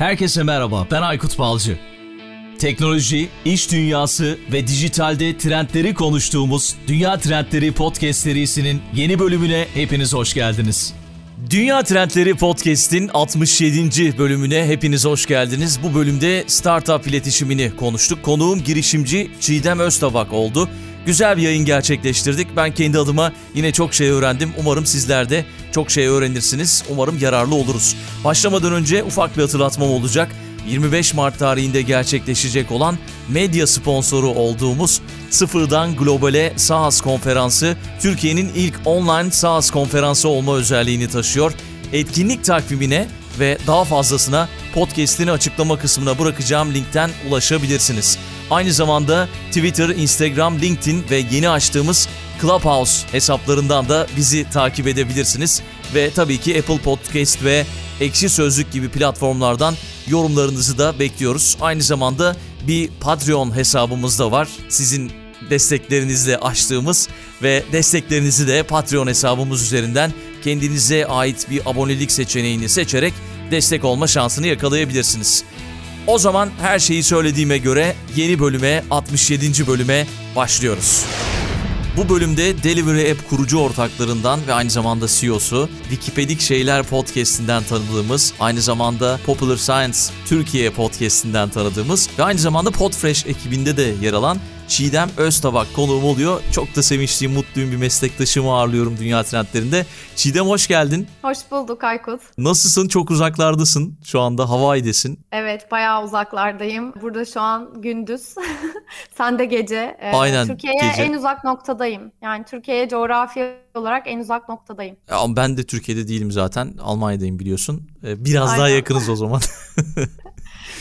Herkese merhaba, ben Aykut Balcı. Teknoloji, iş dünyası ve dijitalde trendleri konuştuğumuz Dünya Trendleri Podcast serisinin yeni bölümüne hepiniz hoş geldiniz. Dünya Trendleri Podcast'in 67. bölümüne hepiniz hoş geldiniz. Bu bölümde startup iletişimini konuştuk. Konuğum girişimci Çiğdem Öztabak oldu. Güzel bir yayın gerçekleştirdik. Ben kendi adıma yine çok şey öğrendim. Umarım sizler de çok şey öğrenirsiniz. Umarım yararlı oluruz. Başlamadan önce ufak bir hatırlatmam olacak. 25 Mart tarihinde gerçekleşecek olan medya sponsoru olduğumuz Sıfırdan Globale SaaS konferansı Türkiye'nin ilk online SaaS konferansı olma özelliğini taşıyor. Etkinlik takvimine ve daha fazlasına podcast'in açıklama kısmına bırakacağım linkten ulaşabilirsiniz. Aynı zamanda Twitter, Instagram, LinkedIn ve yeni açtığımız Clubhouse hesaplarından da bizi takip edebilirsiniz. Ve tabii ki Apple Podcast ve Ekşi Sözlük gibi platformlardan yorumlarınızı da bekliyoruz. Aynı zamanda bir Patreon hesabımız da var. Sizin desteklerinizle açtığımız ve desteklerinizi de Patreon hesabımız üzerinden kendinize ait bir abonelik seçeneğini seçerek destek olma şansını yakalayabilirsiniz. O zaman her şeyi söylediğime göre yeni bölüme 67. bölüme başlıyoruz. Bu bölümde Delivery App kurucu ortaklarından ve aynı zamanda CEO'su, Wikipedik Şeyler podcast'inden tanıdığımız, aynı zamanda Popular Science Türkiye podcast'inden tanıdığımız ve aynı zamanda Podfresh ekibinde de yer alan Çiğdem Öztabak konuğum oluyor. Çok da sevinçliyim, mutluyum bir meslektaşımı ağırlıyorum Dünya Trendlerinde. Çiğdem hoş geldin. Hoş bulduk Aykut. Nasılsın? Çok uzaklardasın. Şu anda Hawaii'desin. Evet, bayağı uzaklardayım. Burada şu an gündüz. Sen de gece. Ee, Aynen, Türkiye'ye gece. en uzak noktadayım. Yani Türkiye'ye coğrafi olarak en uzak noktadayım. Ya ben de Türkiye'de değilim zaten. Almanya'dayım biliyorsun. Ee, biraz Aynen. daha yakınız o zaman.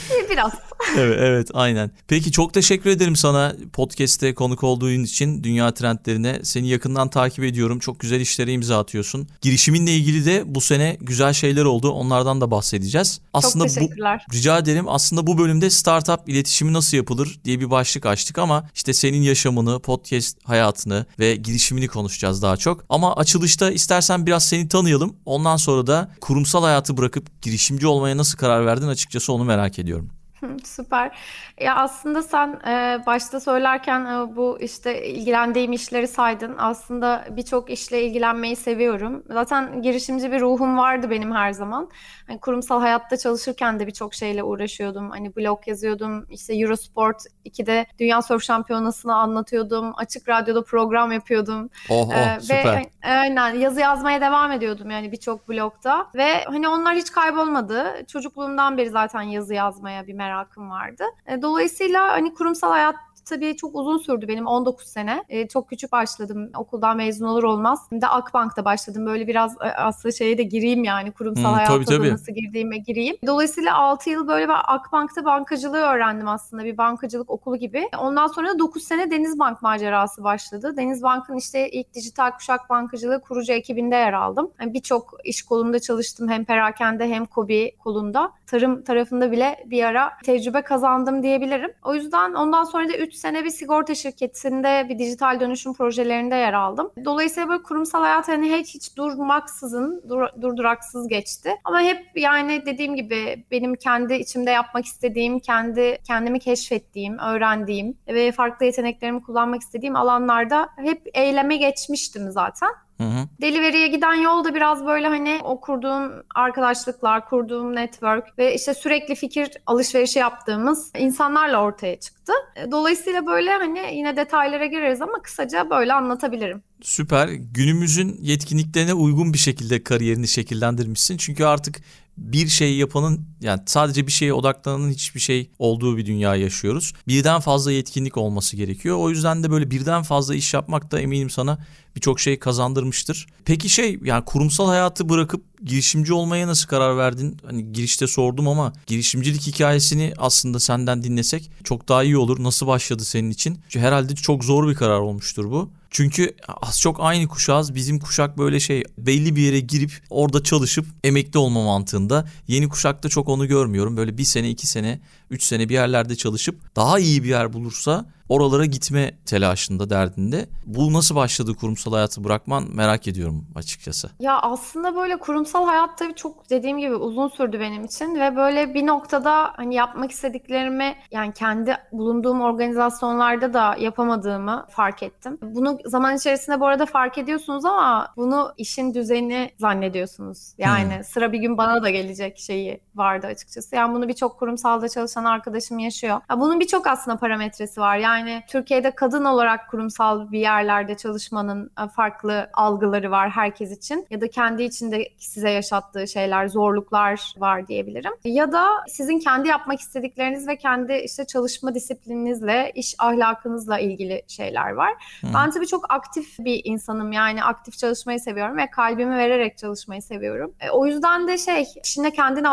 Biraz. Evet, evet aynen. Peki çok teşekkür ederim sana podcast'te konuk olduğun için dünya trendlerine. Seni yakından takip ediyorum. Çok güzel işlere imza atıyorsun. Girişiminle ilgili de bu sene güzel şeyler oldu. Onlardan da bahsedeceğiz. Aslında çok teşekkürler. Bu, rica ederim. Aslında bu bölümde startup iletişimi nasıl yapılır diye bir başlık açtık ama işte senin yaşamını, podcast hayatını ve girişimini konuşacağız daha çok. Ama açılışta istersen biraz seni tanıyalım. Ondan sonra da kurumsal hayatı bırakıp girişimci olmaya nasıl karar verdin açıkçası onu merak ediyorum. Süper. Ya aslında sen e, başta söylerken e, bu işte ilgilendiğim işleri saydın. Aslında birçok işle ilgilenmeyi seviyorum. Zaten girişimci bir ruhum vardı benim her zaman. Hani kurumsal hayatta çalışırken de birçok şeyle uğraşıyordum. Hani blog yazıyordum. İşte Eurosport 2'de Dünya Surf Şampiyonası'nı anlatıyordum. Açık Radyo'da program yapıyordum. Oh, oh ee, süper. Ve aynen yazı yazmaya devam ediyordum yani birçok blogda. Ve hani onlar hiç kaybolmadı. Çocukluğumdan beri zaten yazı yazmaya bir merakım vardı. E, dolayısıyla hani kurumsal hayat tabii çok uzun sürdü benim 19 sene. E, çok küçük başladım okuldan mezun olur olmaz. Hem de Akbank'ta başladım. Böyle biraz e, aslında şeye de gireyim yani kurumsal hmm, hayata tabii, tabii. nasıl girdiğime gireyim. Dolayısıyla 6 yıl böyle ben Akbank'ta bankacılığı öğrendim aslında. Bir bankacılık okulu gibi. Ondan sonra da 9 sene Denizbank macerası başladı. Denizbank'ın işte ilk dijital kuşak bankacılığı kurucu ekibinde yer aldım. Yani Birçok iş kolunda çalıştım. Hem perakende hem kobi kolunda. Tarım tarafında bile bir ara tecrübe kazandım diyebilirim. O yüzden ondan sonra da 3 sene bir sigorta şirketinde bir dijital dönüşüm projelerinde yer aldım. Dolayısıyla böyle kurumsal hayat hani hiç, hiç durmaksızın, dur, durduraksız geçti. Ama hep yani dediğim gibi benim kendi içimde yapmak istediğim, kendi kendimi keşfettiğim, öğrendiğim ve farklı yeteneklerimi kullanmak istediğim alanlarda hep eyleme geçmiştim zaten. Hı hı. Delivery'e giden yol da biraz böyle hani o kurduğum arkadaşlıklar, kurduğum network ve işte sürekli fikir alışverişi yaptığımız insanlarla ortaya çıktı. Dolayısıyla böyle hani yine detaylara gireriz ama kısaca böyle anlatabilirim. Süper. Günümüzün yetkinliklerine uygun bir şekilde kariyerini şekillendirmişsin. Çünkü artık bir şey yapanın yani sadece bir şeye odaklananın hiçbir şey olduğu bir dünya yaşıyoruz. Birden fazla yetkinlik olması gerekiyor. O yüzden de böyle birden fazla iş yapmak da eminim sana birçok şey kazandırmıştır. Peki şey yani kurumsal hayatı bırakıp girişimci olmaya nasıl karar verdin? Hani girişte sordum ama girişimcilik hikayesini aslında senden dinlesek çok daha iyi olur. Nasıl başladı senin için? Çünkü herhalde çok zor bir karar olmuştur bu. Çünkü az çok aynı kuşağız. Bizim kuşak böyle şey belli bir yere girip orada çalışıp emekli olma mantığında. Yeni kuşakta çok onu görmüyorum. Böyle bir sene, iki sene, üç sene bir yerlerde çalışıp daha iyi bir yer bulursa oralara gitme telaşında derdinde. Bu nasıl başladı kurumsal hayatı bırakman merak ediyorum açıkçası. Ya aslında böyle kurumsal hayat tabii çok dediğim gibi uzun sürdü benim için ve böyle bir noktada hani yapmak istediklerimi yani kendi bulunduğum organizasyonlarda da yapamadığımı fark ettim. Bunu zaman içerisinde bu arada fark ediyorsunuz ama bunu işin düzeni zannediyorsunuz. Yani hmm. sıra bir gün bana da gelecek şeyi vardı açıkçası. Yani bunu birçok kurumsalda çalışan arkadaşım yaşıyor. Ya bunun birçok aslında parametresi var. Yani Türkiye'de kadın olarak kurumsal bir yerlerde çalışmanın e, farklı algıları var herkes için. Ya da kendi içinde size yaşattığı şeyler, zorluklar var diyebilirim. Ya da sizin kendi yapmak istedikleriniz ve kendi işte çalışma disiplininizle, iş ahlakınızla ilgili şeyler var. Hmm. Ben tabii çok aktif bir insanım. Yani aktif çalışmayı seviyorum ve kalbimi vererek çalışmayı seviyorum. E, o yüzden de şey, işine kendini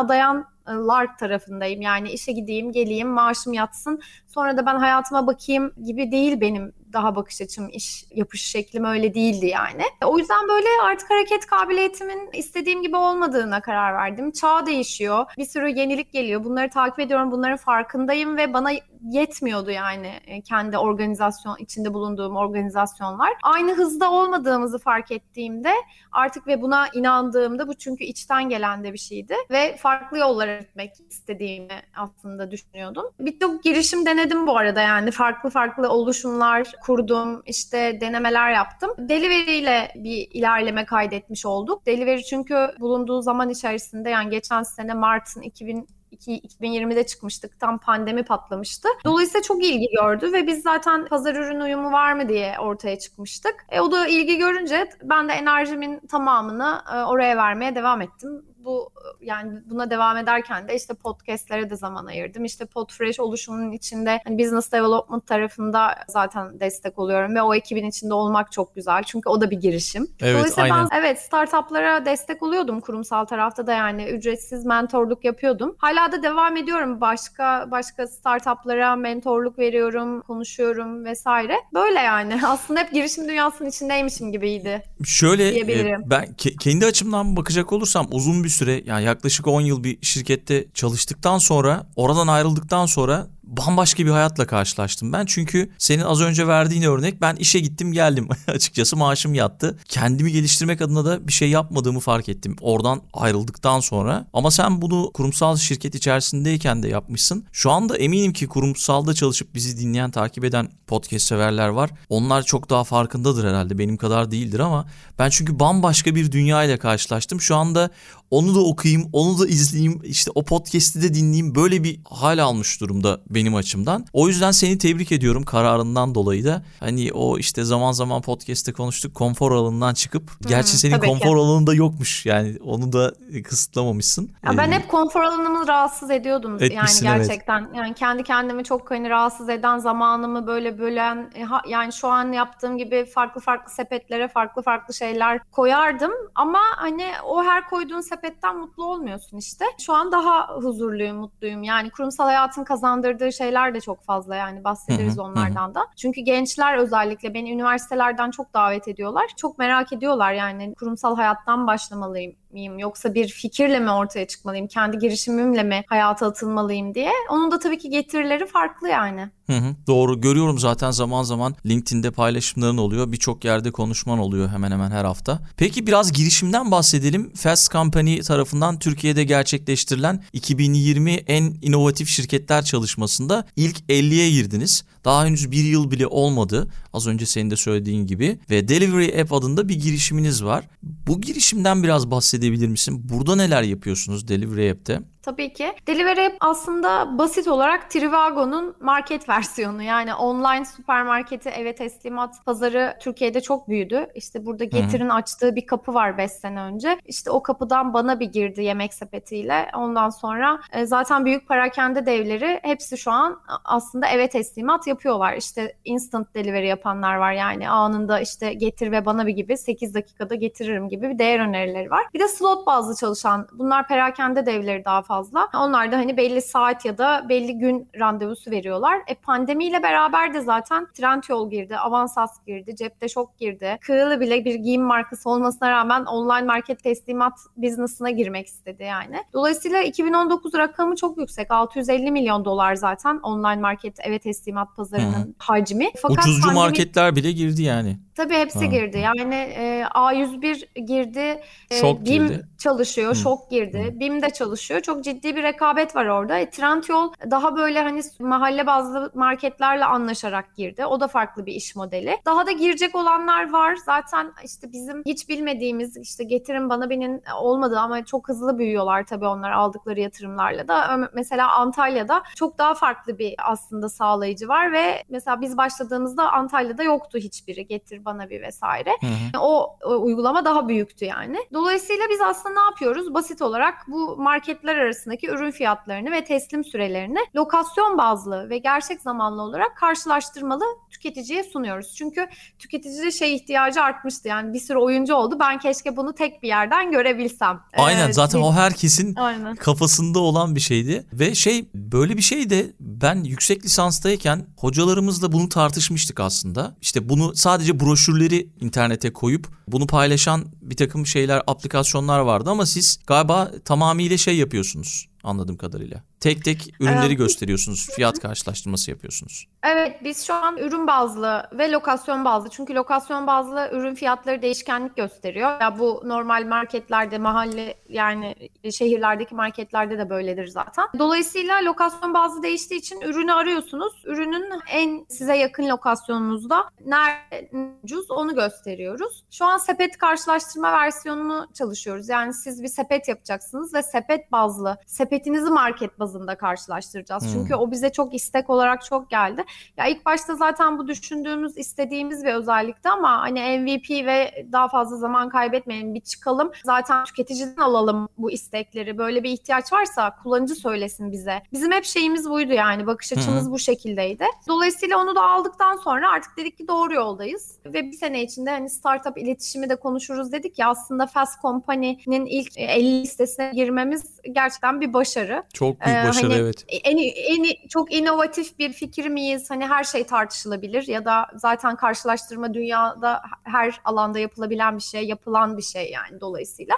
adayanlar tarafındayım. Yani işe gideyim, geleyim, maaşım yatsın. Sonra da ben hayatıma bakayım gibi değil benim daha bakış açım, iş yapış şeklim öyle değildi yani. O yüzden böyle artık hareket kabiliyetimin istediğim gibi olmadığına karar verdim. Çağ değişiyor. Bir sürü yenilik geliyor. Bunları takip ediyorum. Bunların farkındayım ve bana yetmiyordu yani e, kendi organizasyon içinde bulunduğum organizasyonlar. Aynı hızda olmadığımızı fark ettiğimde artık ve buna inandığımda bu çünkü içten gelen de bir şeydi ve farklı yollara gitmek istediğimi aslında düşünüyordum. Birçok girişim denedim bu arada yani farklı farklı oluşumlar kurdum, işte denemeler yaptım. Delivery ile bir ilerleme kaydetmiş olduk. Delivery çünkü bulunduğu zaman içerisinde yani geçen sene Mart'ın 2000 2020'de çıkmıştık. Tam pandemi patlamıştı. Dolayısıyla çok ilgi gördü ve biz zaten pazar ürün uyumu var mı diye ortaya çıkmıştık. E, o da ilgi görünce ben de enerjimin tamamını e, oraya vermeye devam ettim bu yani buna devam ederken de işte podcastlere de zaman ayırdım. İşte Podfresh oluşumunun içinde hani business development tarafında zaten destek oluyorum ve o ekibin içinde olmak çok güzel. Çünkü o da bir girişim. Evet, Dolayısıyla aynen. ben evet startuplara destek oluyordum kurumsal tarafta da yani ücretsiz mentorluk yapıyordum. Hala da devam ediyorum. Başka başka startuplara mentorluk veriyorum, konuşuyorum vesaire. Böyle yani. Aslında hep girişim dünyasının içindeymişim gibiydi. Şöyle e, ben ke- kendi açımdan bakacak olursam uzun bir süre yani yaklaşık 10 yıl bir şirkette çalıştıktan sonra oradan ayrıldıktan sonra bambaşka bir hayatla karşılaştım ben. Çünkü senin az önce verdiğin örnek ben işe gittim geldim. Açıkçası maaşım yattı. Kendimi geliştirmek adına da bir şey yapmadığımı fark ettim. Oradan ayrıldıktan sonra. Ama sen bunu kurumsal şirket içerisindeyken de yapmışsın. Şu anda eminim ki kurumsalda çalışıp bizi dinleyen, takip eden podcast severler var. Onlar çok daha farkındadır herhalde. Benim kadar değildir ama ben çünkü bambaşka bir dünya ile karşılaştım. Şu anda onu da okuyayım, onu da izleyeyim, işte o podcast'i de dinleyeyim. Böyle bir hal almış durumda benim açımdan. O yüzden seni tebrik ediyorum kararından dolayı da. Hani o işte zaman zaman podcast'te konuştuk konfor alanından çıkıp Hı-hı, gerçi senin konfor ki. alanında yokmuş. Yani onu da kısıtlamamışsın. Ya ben ee, hep konfor alanımı rahatsız ediyordum yani gerçekten. Evet. Yani kendi kendimi çok hani rahatsız eden zamanımı böyle bölen e, yani şu an yaptığım gibi farklı farklı sepetlere farklı farklı şeyler koyardım ama hani o her koyduğun sepetten mutlu olmuyorsun işte. Şu an daha huzurluyum, mutluyum. Yani kurumsal hayatın kazandırdığı şeyler de çok fazla yani bahsederiz onlardan da. Çünkü gençler özellikle beni üniversitelerden çok davet ediyorlar. Çok merak ediyorlar yani kurumsal hayattan başlamalıyım miyim yoksa bir fikirle mi ortaya çıkmalıyım, kendi girişimimle mi hayata atılmalıyım diye. Onun da tabii ki getirileri farklı yani. Hı hı, doğru görüyorum zaten zaman zaman LinkedIn'de paylaşımların oluyor. Birçok yerde konuşman oluyor hemen hemen her hafta. Peki biraz girişimden bahsedelim. Fast Company tarafından Türkiye'de gerçekleştirilen 2020 en inovatif şirketler çalışmasında ilk 50'ye girdiniz. Daha henüz bir yıl bile olmadı. Az önce senin de söylediğin gibi. Ve Delivery App adında bir girişiminiz var. Bu girişimden biraz bahsedebilir misin? Burada neler yapıyorsunuz Delivery App'te? Tabii ki. Delivery App aslında basit olarak Trivago'nun market versiyonu. Yani online süpermarketi eve teslimat pazarı Türkiye'de çok büyüdü. İşte burada Getir'in açtığı bir kapı var 5 sene önce. İşte o kapıdan bana bir girdi yemek sepetiyle. Ondan sonra e, zaten büyük parakende devleri hepsi şu an aslında eve teslimat yapıyorlar. İşte instant delivery yapanlar var yani anında işte getir ve bana bir gibi 8 dakikada getiririm gibi bir değer önerileri var. Bir de slot bazlı çalışan bunlar perakende devleri daha fazla fazla. Onlar da hani belli saat ya da belli gün randevusu veriyorlar. E pandemiyle beraber de zaten Trendyol girdi, Avansas girdi, Cepte Şok girdi. Kığılı bile bir giyim markası olmasına rağmen online market teslimat business'ına girmek istedi yani. Dolayısıyla 2019 rakamı çok yüksek. 650 milyon dolar zaten online market eve teslimat pazarının Hı. hacmi. Fakat Ucuzcu pandemi... marketler bile girdi yani. Tabii hepsi ha. girdi. Yani e, A101 girdi, e, Şok BİM girdi. çalışıyor, Hı. Şok girdi, Hı. BİM de çalışıyor. Çok ciddi bir rekabet var orada. E, Trendyol daha böyle hani mahalle bazlı marketlerle anlaşarak girdi. O da farklı bir iş modeli. Daha da girecek olanlar var. Zaten işte bizim hiç bilmediğimiz işte getirin bana benim olmadı ama çok hızlı büyüyorlar tabii onlar aldıkları yatırımlarla da. Mesela Antalya'da çok daha farklı bir aslında sağlayıcı var ve mesela biz başladığımızda Antalya'da yoktu hiçbiri. Getir bana bir vesaire. Hı hı. O, o uygulama daha büyüktü yani. Dolayısıyla biz aslında ne yapıyoruz? Basit olarak bu marketler arasındaki ürün fiyatlarını ve teslim sürelerini lokasyon bazlı ve gerçek zamanlı olarak karşılaştırmalı tüketiciye sunuyoruz. Çünkü tüketicide şey ihtiyacı artmıştı. Yani bir sürü oyuncu oldu. Ben keşke bunu tek bir yerden görebilsem. Aynen ee, zaten o herkesin Aynen. kafasında olan bir şeydi. Ve şey böyle bir şey de ben yüksek lisanstayken hocalarımızla bunu tartışmıştık aslında. İşte bunu sadece broşürleri internete koyup bunu paylaşan bir takım şeyler, aplikasyonlar vardı ama siz galiba tamamıyla şey yapıyorsunuz anladığım kadarıyla. Tek tek ürünleri evet. gösteriyorsunuz, fiyat karşılaştırması yapıyorsunuz. Evet, biz şu an ürün bazlı ve lokasyon bazlı. Çünkü lokasyon bazlı ürün fiyatları değişkenlik gösteriyor. Ya bu normal marketlerde, mahalle yani şehirlerdeki marketlerde de böyledir zaten. Dolayısıyla lokasyon bazlı değiştiği için ürünü arıyorsunuz. Ürünün en size yakın lokasyonunuzda nerede ucuz onu gösteriyoruz. Şu an sepet karşılaştırma versiyonunu çalışıyoruz. Yani siz bir sepet yapacaksınız ve sepet bazlı, sepetinizi market bazlı bazında karşılaştıracağız. Hmm. Çünkü o bize çok istek olarak çok geldi. Ya ilk başta zaten bu düşündüğümüz, istediğimiz bir özellikti ama hani MVP ve daha fazla zaman kaybetmeyelim bir çıkalım. Zaten tüketiciden alalım bu istekleri. Böyle bir ihtiyaç varsa kullanıcı söylesin bize. Bizim hep şeyimiz buydu yani bakış açımız hmm. bu şekildeydi. Dolayısıyla onu da aldıktan sonra artık dedik ki doğru yoldayız. Ve bir sene içinde hani startup iletişimi de konuşuruz dedik ya aslında Fast Company'nin ilk 50 listesine girmemiz gerçekten bir başarı. Çok büyük ee, başarı hani evet. En, en çok inovatif bir fikir miyiz? Hani her şey tartışılabilir ya da zaten karşılaştırma dünyada her alanda yapılabilen bir şey, yapılan bir şey yani dolayısıyla.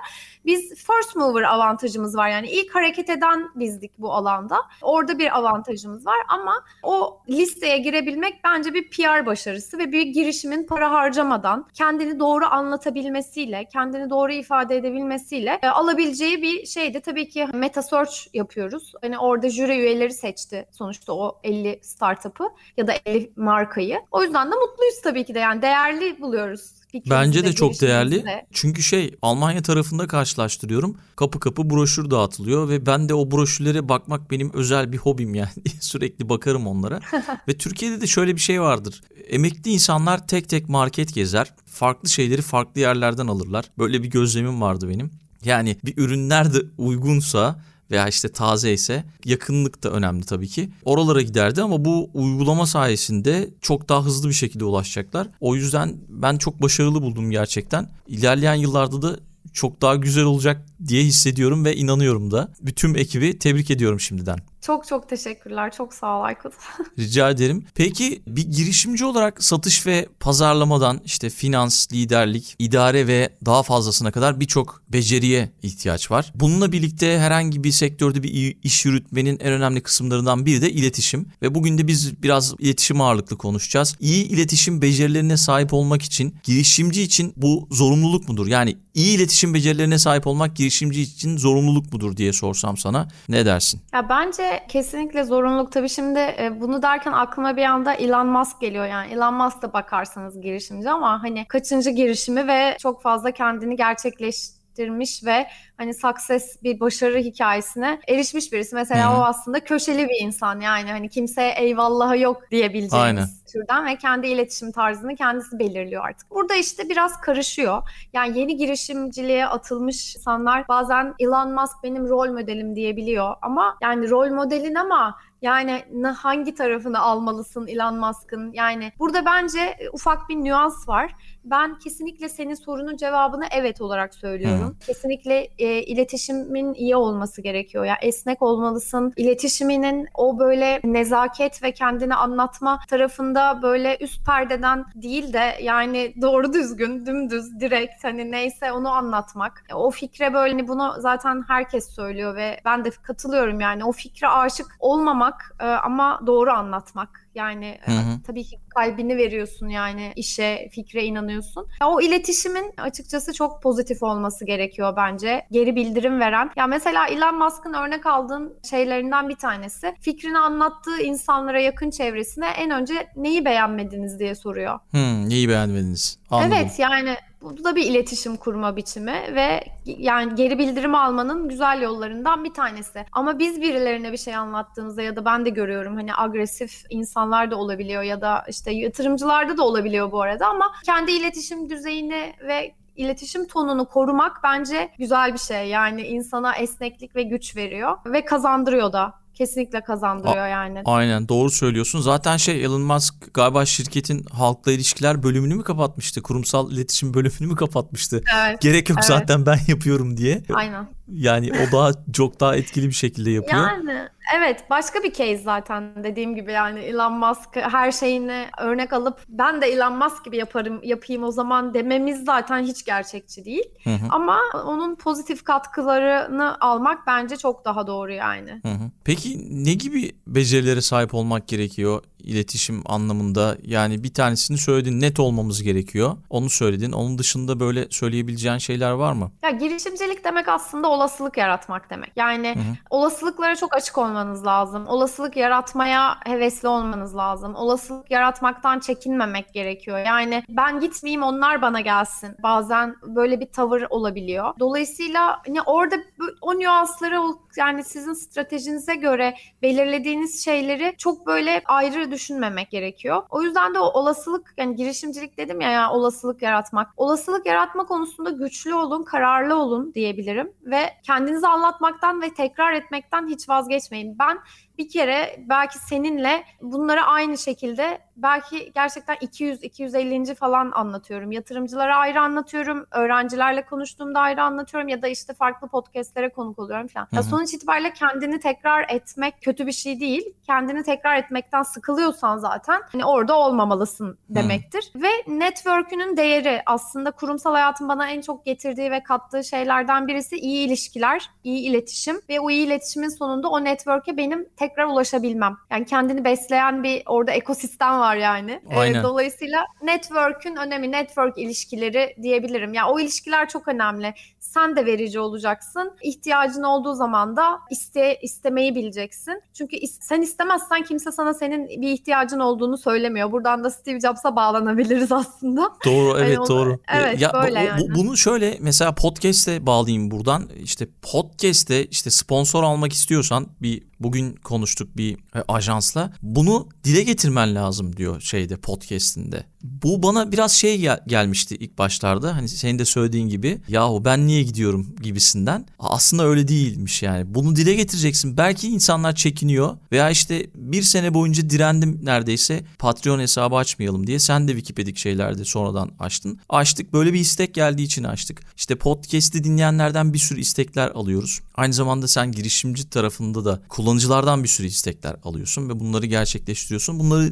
Biz first mover avantajımız var yani ilk hareket eden bizdik bu alanda. Orada bir avantajımız var ama o listeye girebilmek bence bir PR başarısı ve bir girişimin para harcamadan kendini doğru anlatabilmesiyle, kendini doğru ifade edebilmesiyle e, alabileceği bir şeydi. Tabii ki meta search yapıyoruz. Hani orada jüri üyeleri seçti sonuçta o 50 startup'ı ya da 50 markayı. O yüzden de mutluyuz tabii ki de yani değerli buluyoruz Bence de çok değerli. Çünkü şey Almanya tarafında karşılaştırıyorum. Kapı kapı broşür dağıtılıyor ve ben de o broşürlere bakmak benim özel bir hobim yani. Sürekli bakarım onlara. ve Türkiye'de de şöyle bir şey vardır. Emekli insanlar tek tek market gezer. Farklı şeyleri farklı yerlerden alırlar. Böyle bir gözlemim vardı benim. Yani bir ürün nerede uygunsa veya işte taze ise yakınlık da önemli tabii ki. Oralara giderdi ama bu uygulama sayesinde çok daha hızlı bir şekilde ulaşacaklar. O yüzden ben çok başarılı buldum gerçekten. İlerleyen yıllarda da çok daha güzel olacak diye hissediyorum ve inanıyorum da. Bütün ekibi tebrik ediyorum şimdiden. Çok çok teşekkürler. Çok sağ ol Aykut. Rica ederim. Peki bir girişimci olarak satış ve pazarlamadan işte finans, liderlik, idare ve daha fazlasına kadar birçok beceriye ihtiyaç var. Bununla birlikte herhangi bir sektörde bir iş yürütmenin en önemli kısımlarından biri de iletişim. Ve bugün de biz biraz iletişim ağırlıklı konuşacağız. İyi iletişim becerilerine sahip olmak için girişimci için bu zorunluluk mudur? Yani iyi iletişim becerilerine sahip olmak girişimci için zorunluluk mudur diye sorsam sana ne dersin? Ya bence kesinlikle zorunluluk. Tabii şimdi e, bunu derken aklıma bir anda Elon Musk geliyor yani. Elon Musk da bakarsanız girişimci ama hani kaçıncı girişimi ve çok fazla kendini gerçekleştirmiş ve hani success bir başarı hikayesine erişmiş birisi. Mesela Hı-hı. o aslında köşeli bir insan yani hani kimseye eyvallahı yok diyebileceğimiz Aynen. türden ve kendi iletişim tarzını kendisi belirliyor artık. Burada işte biraz karışıyor. Yani yeni girişimciliğe atılmış insanlar bazen Elon Musk benim rol modelim diyebiliyor ama yani rol modelin ama yani hangi tarafını almalısın Elon Musk'ın? Yani burada bence e, ufak bir nüans var. Ben kesinlikle senin sorunun cevabını evet olarak söylüyorum. Hı. Kesinlikle e, e, iletişimin iyi olması gerekiyor. Yani esnek olmalısın. İletişiminin o böyle nezaket ve kendini anlatma tarafında böyle üst perdeden değil de yani doğru düzgün, dümdüz, direkt hani neyse onu anlatmak. O fikre böyle hani bunu zaten herkes söylüyor ve ben de katılıyorum yani o fikre aşık olmamak e, ama doğru anlatmak. Yani hı hı. tabii ki kalbini veriyorsun yani işe, fikre inanıyorsun. O iletişimin açıkçası çok pozitif olması gerekiyor bence. Geri bildirim veren. Ya mesela Elon Musk'ın örnek aldığım şeylerinden bir tanesi. Fikrini anlattığı insanlara yakın çevresine en önce neyi beğenmediniz diye soruyor. Hmm, neyi beğenmediniz? Anladım. Evet yani bu da bir iletişim kurma biçimi ve yani geri bildirim almanın güzel yollarından bir tanesi. Ama biz birilerine bir şey anlattığımızda ya da ben de görüyorum hani agresif insanlar da olabiliyor ya da işte yatırımcılarda da olabiliyor bu arada ama kendi iletişim düzeyini ve iletişim tonunu korumak bence güzel bir şey. Yani insana esneklik ve güç veriyor ve kazandırıyor da kesinlikle kazandırıyor A- yani. Aynen doğru söylüyorsun. Zaten şey Elon Musk galiba şirketin halkla ilişkiler bölümünü mü kapatmıştı? Kurumsal iletişim bölümünü mü kapatmıştı? Evet. Gerek yok evet. zaten ben yapıyorum diye. Aynen. Yani o daha çok daha etkili bir şekilde yapıyor. Yani evet başka bir case zaten dediğim gibi yani Elon Musk her şeyini örnek alıp ben de Elon Musk gibi yaparım yapayım o zaman dememiz zaten hiç gerçekçi değil. Hı hı. Ama onun pozitif katkılarını almak bence çok daha doğru yani. Hı hı. Peki ne gibi becerilere sahip olmak gerekiyor iletişim anlamında? Yani bir tanesini söyledin net olmamız gerekiyor. Onu söyledin. Onun dışında böyle söyleyebileceğin şeyler var mı? Ya girişimcilik demek aslında olasılık yaratmak demek. Yani hı hı. olasılıklara çok açık olmanız lazım. Olasılık yaratmaya hevesli olmanız lazım. Olasılık yaratmaktan çekinmemek gerekiyor. Yani ben gitmeyeyim onlar bana gelsin. Bazen böyle bir tavır olabiliyor. Dolayısıyla hani orada o nüansları yani sizin stratejinize göre belirlediğiniz şeyleri çok böyle ayrı düşünmemek gerekiyor. O yüzden de o olasılık yani girişimcilik dedim ya, ya olasılık yaratmak. Olasılık yaratma konusunda güçlü olun, kararlı olun diyebilirim ve kendinizi anlatmaktan ve tekrar etmekten hiç vazgeçmeyin. Ben bir kere belki seninle bunları aynı şekilde belki gerçekten 200-250. falan anlatıyorum. Yatırımcılara ayrı anlatıyorum. Öğrencilerle konuştuğumda ayrı anlatıyorum ya da işte farklı podcastlere konuk oluyorum falan. Ya sonuç itibariyle kendini tekrar etmek kötü bir şey değil. Kendini tekrar etmekten sıkılıyorsan zaten hani orada olmamalısın demektir. Hı. Ve network'ünün değeri aslında kurumsal hayatın bana en çok getirdiği ve kattığı şeylerden birisi iyi ilişkiler, iyi iletişim ve o iyi iletişimin sonunda o network'e benim tekrar ulaşabilmem. Yani kendini besleyen bir orada ekosistem var yani. Ee, Aynen. dolayısıyla network'ün önemi, network ilişkileri diyebilirim. Yani o ilişkiler çok önemli. Sen de verici olacaksın. İhtiyacın olduğu zaman da iste istemeyi bileceksin. Çünkü is- sen istemezsen kimse sana senin bir ihtiyacın olduğunu söylemiyor. Buradan da Steve Jobs'a bağlanabiliriz aslında. Doğru, evet yani doğru. Evet, ya, böyle bu, yani. Bu, bunu şöyle mesela podcast'e bağlayayım buradan. İşte podcast'te işte sponsor almak istiyorsan bir bugün konuştuk bir e, ajansla. Bunu dile getirmen lazım diyor şeyde podcast'inde. Bu bana biraz şey gel- gelmişti ilk başlarda. Hani senin de söylediğin gibi yahu ben niye gidiyorum gibisinden. Aslında öyle değilmiş yani. Bunu dile getireceksin. Belki insanlar çekiniyor veya işte bir sene boyunca direndim neredeyse Patreon hesabı açmayalım diye. Sen de Wikipedik şeylerde sonradan açtın. Açtık böyle bir istek geldiği için açtık. İşte podcast'i dinleyenlerden bir sürü istekler alıyoruz. Aynı zamanda sen girişimci tarafında da kullanıcılardan bir sürü istekler alıyorsun ve bunları gerçekleştiriyorsun. Bunları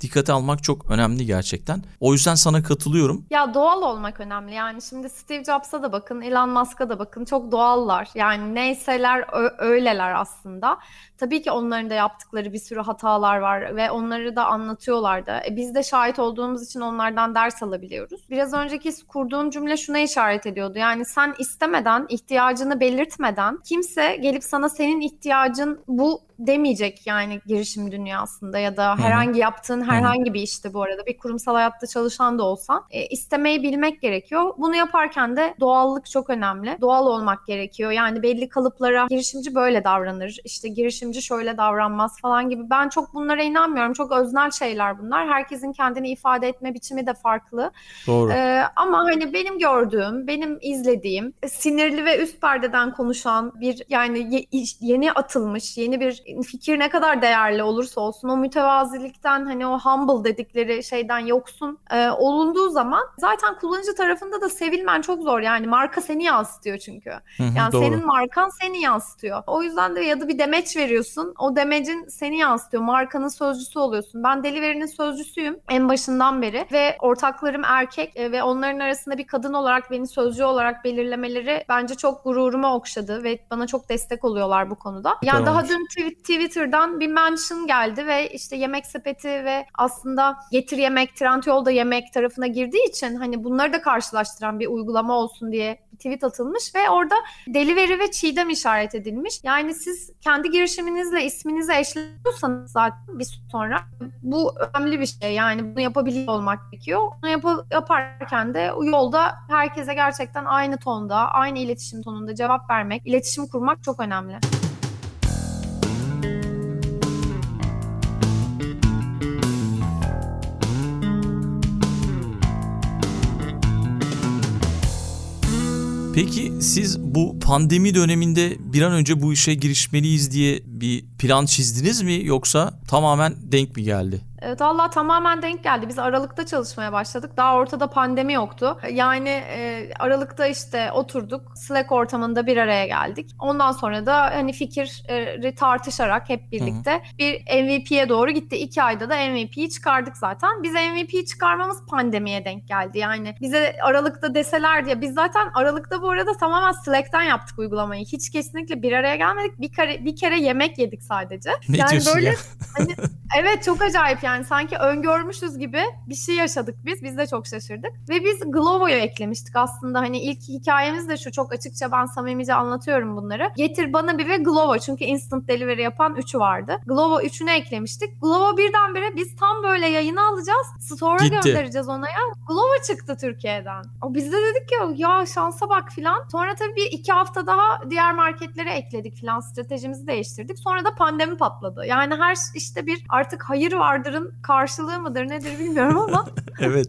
dikkate almak çok önemli gerçekten. O yüzden sana katılıyorum. Ya doğal olmak önemli. Yani şimdi Steve Jobs'a da bakın, Elon Musk'a da bakın. Çok doğallar. Yani neyseler öyleler aslında. Tabii ki onların da yaptıkları bir sürü hatalar var ve onları da anlatıyorlar da. E biz de şahit olduğumuz için onlardan ders alabiliyoruz. Biraz önceki kurduğum cümle şuna işaret ediyordu. Yani sen istemeden, ihtiyacını belirtmeden kimse gelip sana senin ihtiyacın bu demeyecek yani girişim dünyasında ya da herhangi yaptığın herhangi bir işte bu arada bir kurumsal hayatta çalışan da olsan e, istemeyi bilmek gerekiyor. Bunu yaparken de doğallık çok önemli. Doğal olmak gerekiyor. Yani belli kalıplara girişimci böyle davranır. İşte girişimci şöyle davranmaz falan gibi. Ben çok bunlara inanmıyorum. Çok öznel şeyler bunlar. Herkesin kendini ifade etme biçimi de farklı. Doğru. Ee, ama hani benim gördüğüm, benim izlediğim sinirli ve üst perdeden konuşan bir yani ye, yeni atılmış, yeni bir fikir ne kadar değerli olursa olsun o mütevazilikten hani o humble dedikleri şeyden yoksun e, olunduğu zaman zaten kullanıcı tarafında da sevilmen çok zor. Yani marka seni yansıtıyor çünkü. Hı hı, Yani doğru. senin markan seni yansıtıyor. O yüzden de ya da bir demeç veriyorsun. O demecin seni yansıtıyor. Markanın sözcüsü oluyorsun. Ben Delivery'nin sözcüsüyüm en başından beri ve ortaklarım erkek e, ve onların arasında bir kadın olarak beni sözcü olarak belirlemeleri bence çok gururumu okşadı ve bana çok destek oluyorlar bu konuda. Yani daha olmuş. dün tw- Twitter'dan bir mention geldi ve işte yemek sepeti ve aslında getir yemek, Trendyol'da yemek tarafına girdiği için hani bunları da karşılaştıran bir uygulama olsun diye bir tweet atılmış ve orada delivery ve çiğdem işaret edilmiş. Yani siz kendi girişiminizle isminizi eşliyorsanız zaten bir süre sonra bu önemli bir şey. Yani bunu yapabiliyor olmak gerekiyor. Bunu yap- yaparken de yolda herkese gerçekten aynı tonda, aynı iletişim tonunda cevap vermek, iletişim kurmak çok önemli. Peki siz bu pandemi döneminde bir an önce bu işe girişmeliyiz diye bir plan çizdiniz mi yoksa tamamen denk mi geldi? Evet valla tamamen denk geldi. Biz Aralık'ta çalışmaya başladık. Daha ortada pandemi yoktu. Yani e, Aralık'ta işte oturduk. Slack ortamında bir araya geldik. Ondan sonra da hani fikri tartışarak hep birlikte bir MVP'ye doğru gitti. İki ayda da MVP'yi çıkardık zaten. Biz MVP'yi çıkarmamız pandemiye denk geldi. Yani bize Aralık'ta deseler diye biz zaten Aralık'ta bu arada tamamen Slack'ten yaptık uygulamayı. Hiç kesinlikle bir araya gelmedik. Bir kere bir kere yemek yedik sadece. Ne yani diyorsun böyle ya? Hani, evet çok acayip yani sanki öngörmüşüz gibi bir şey yaşadık biz. Biz de çok şaşırdık. Ve biz Glovo'yu eklemiştik aslında. Hani ilk hikayemiz de şu çok açıkça ben samimice anlatıyorum bunları. Getir bana bir ve Glovo çünkü instant delivery yapan üçü vardı. Glovo üçünü eklemiştik. Glovo birdenbire biz tam böyle yayını alacağız. Store'a göndereceğiz ona ya. Glovo çıktı Türkiye'den. O biz de dedik ki ya şansa bak filan. Sonra tabii bir iki hafta daha diğer marketlere ekledik filan. Stratejimizi değiştirdik. Sonra da pandemi patladı. Yani her işte bir artık hayır vardırın karşılığı mıdır nedir bilmiyorum ama evet.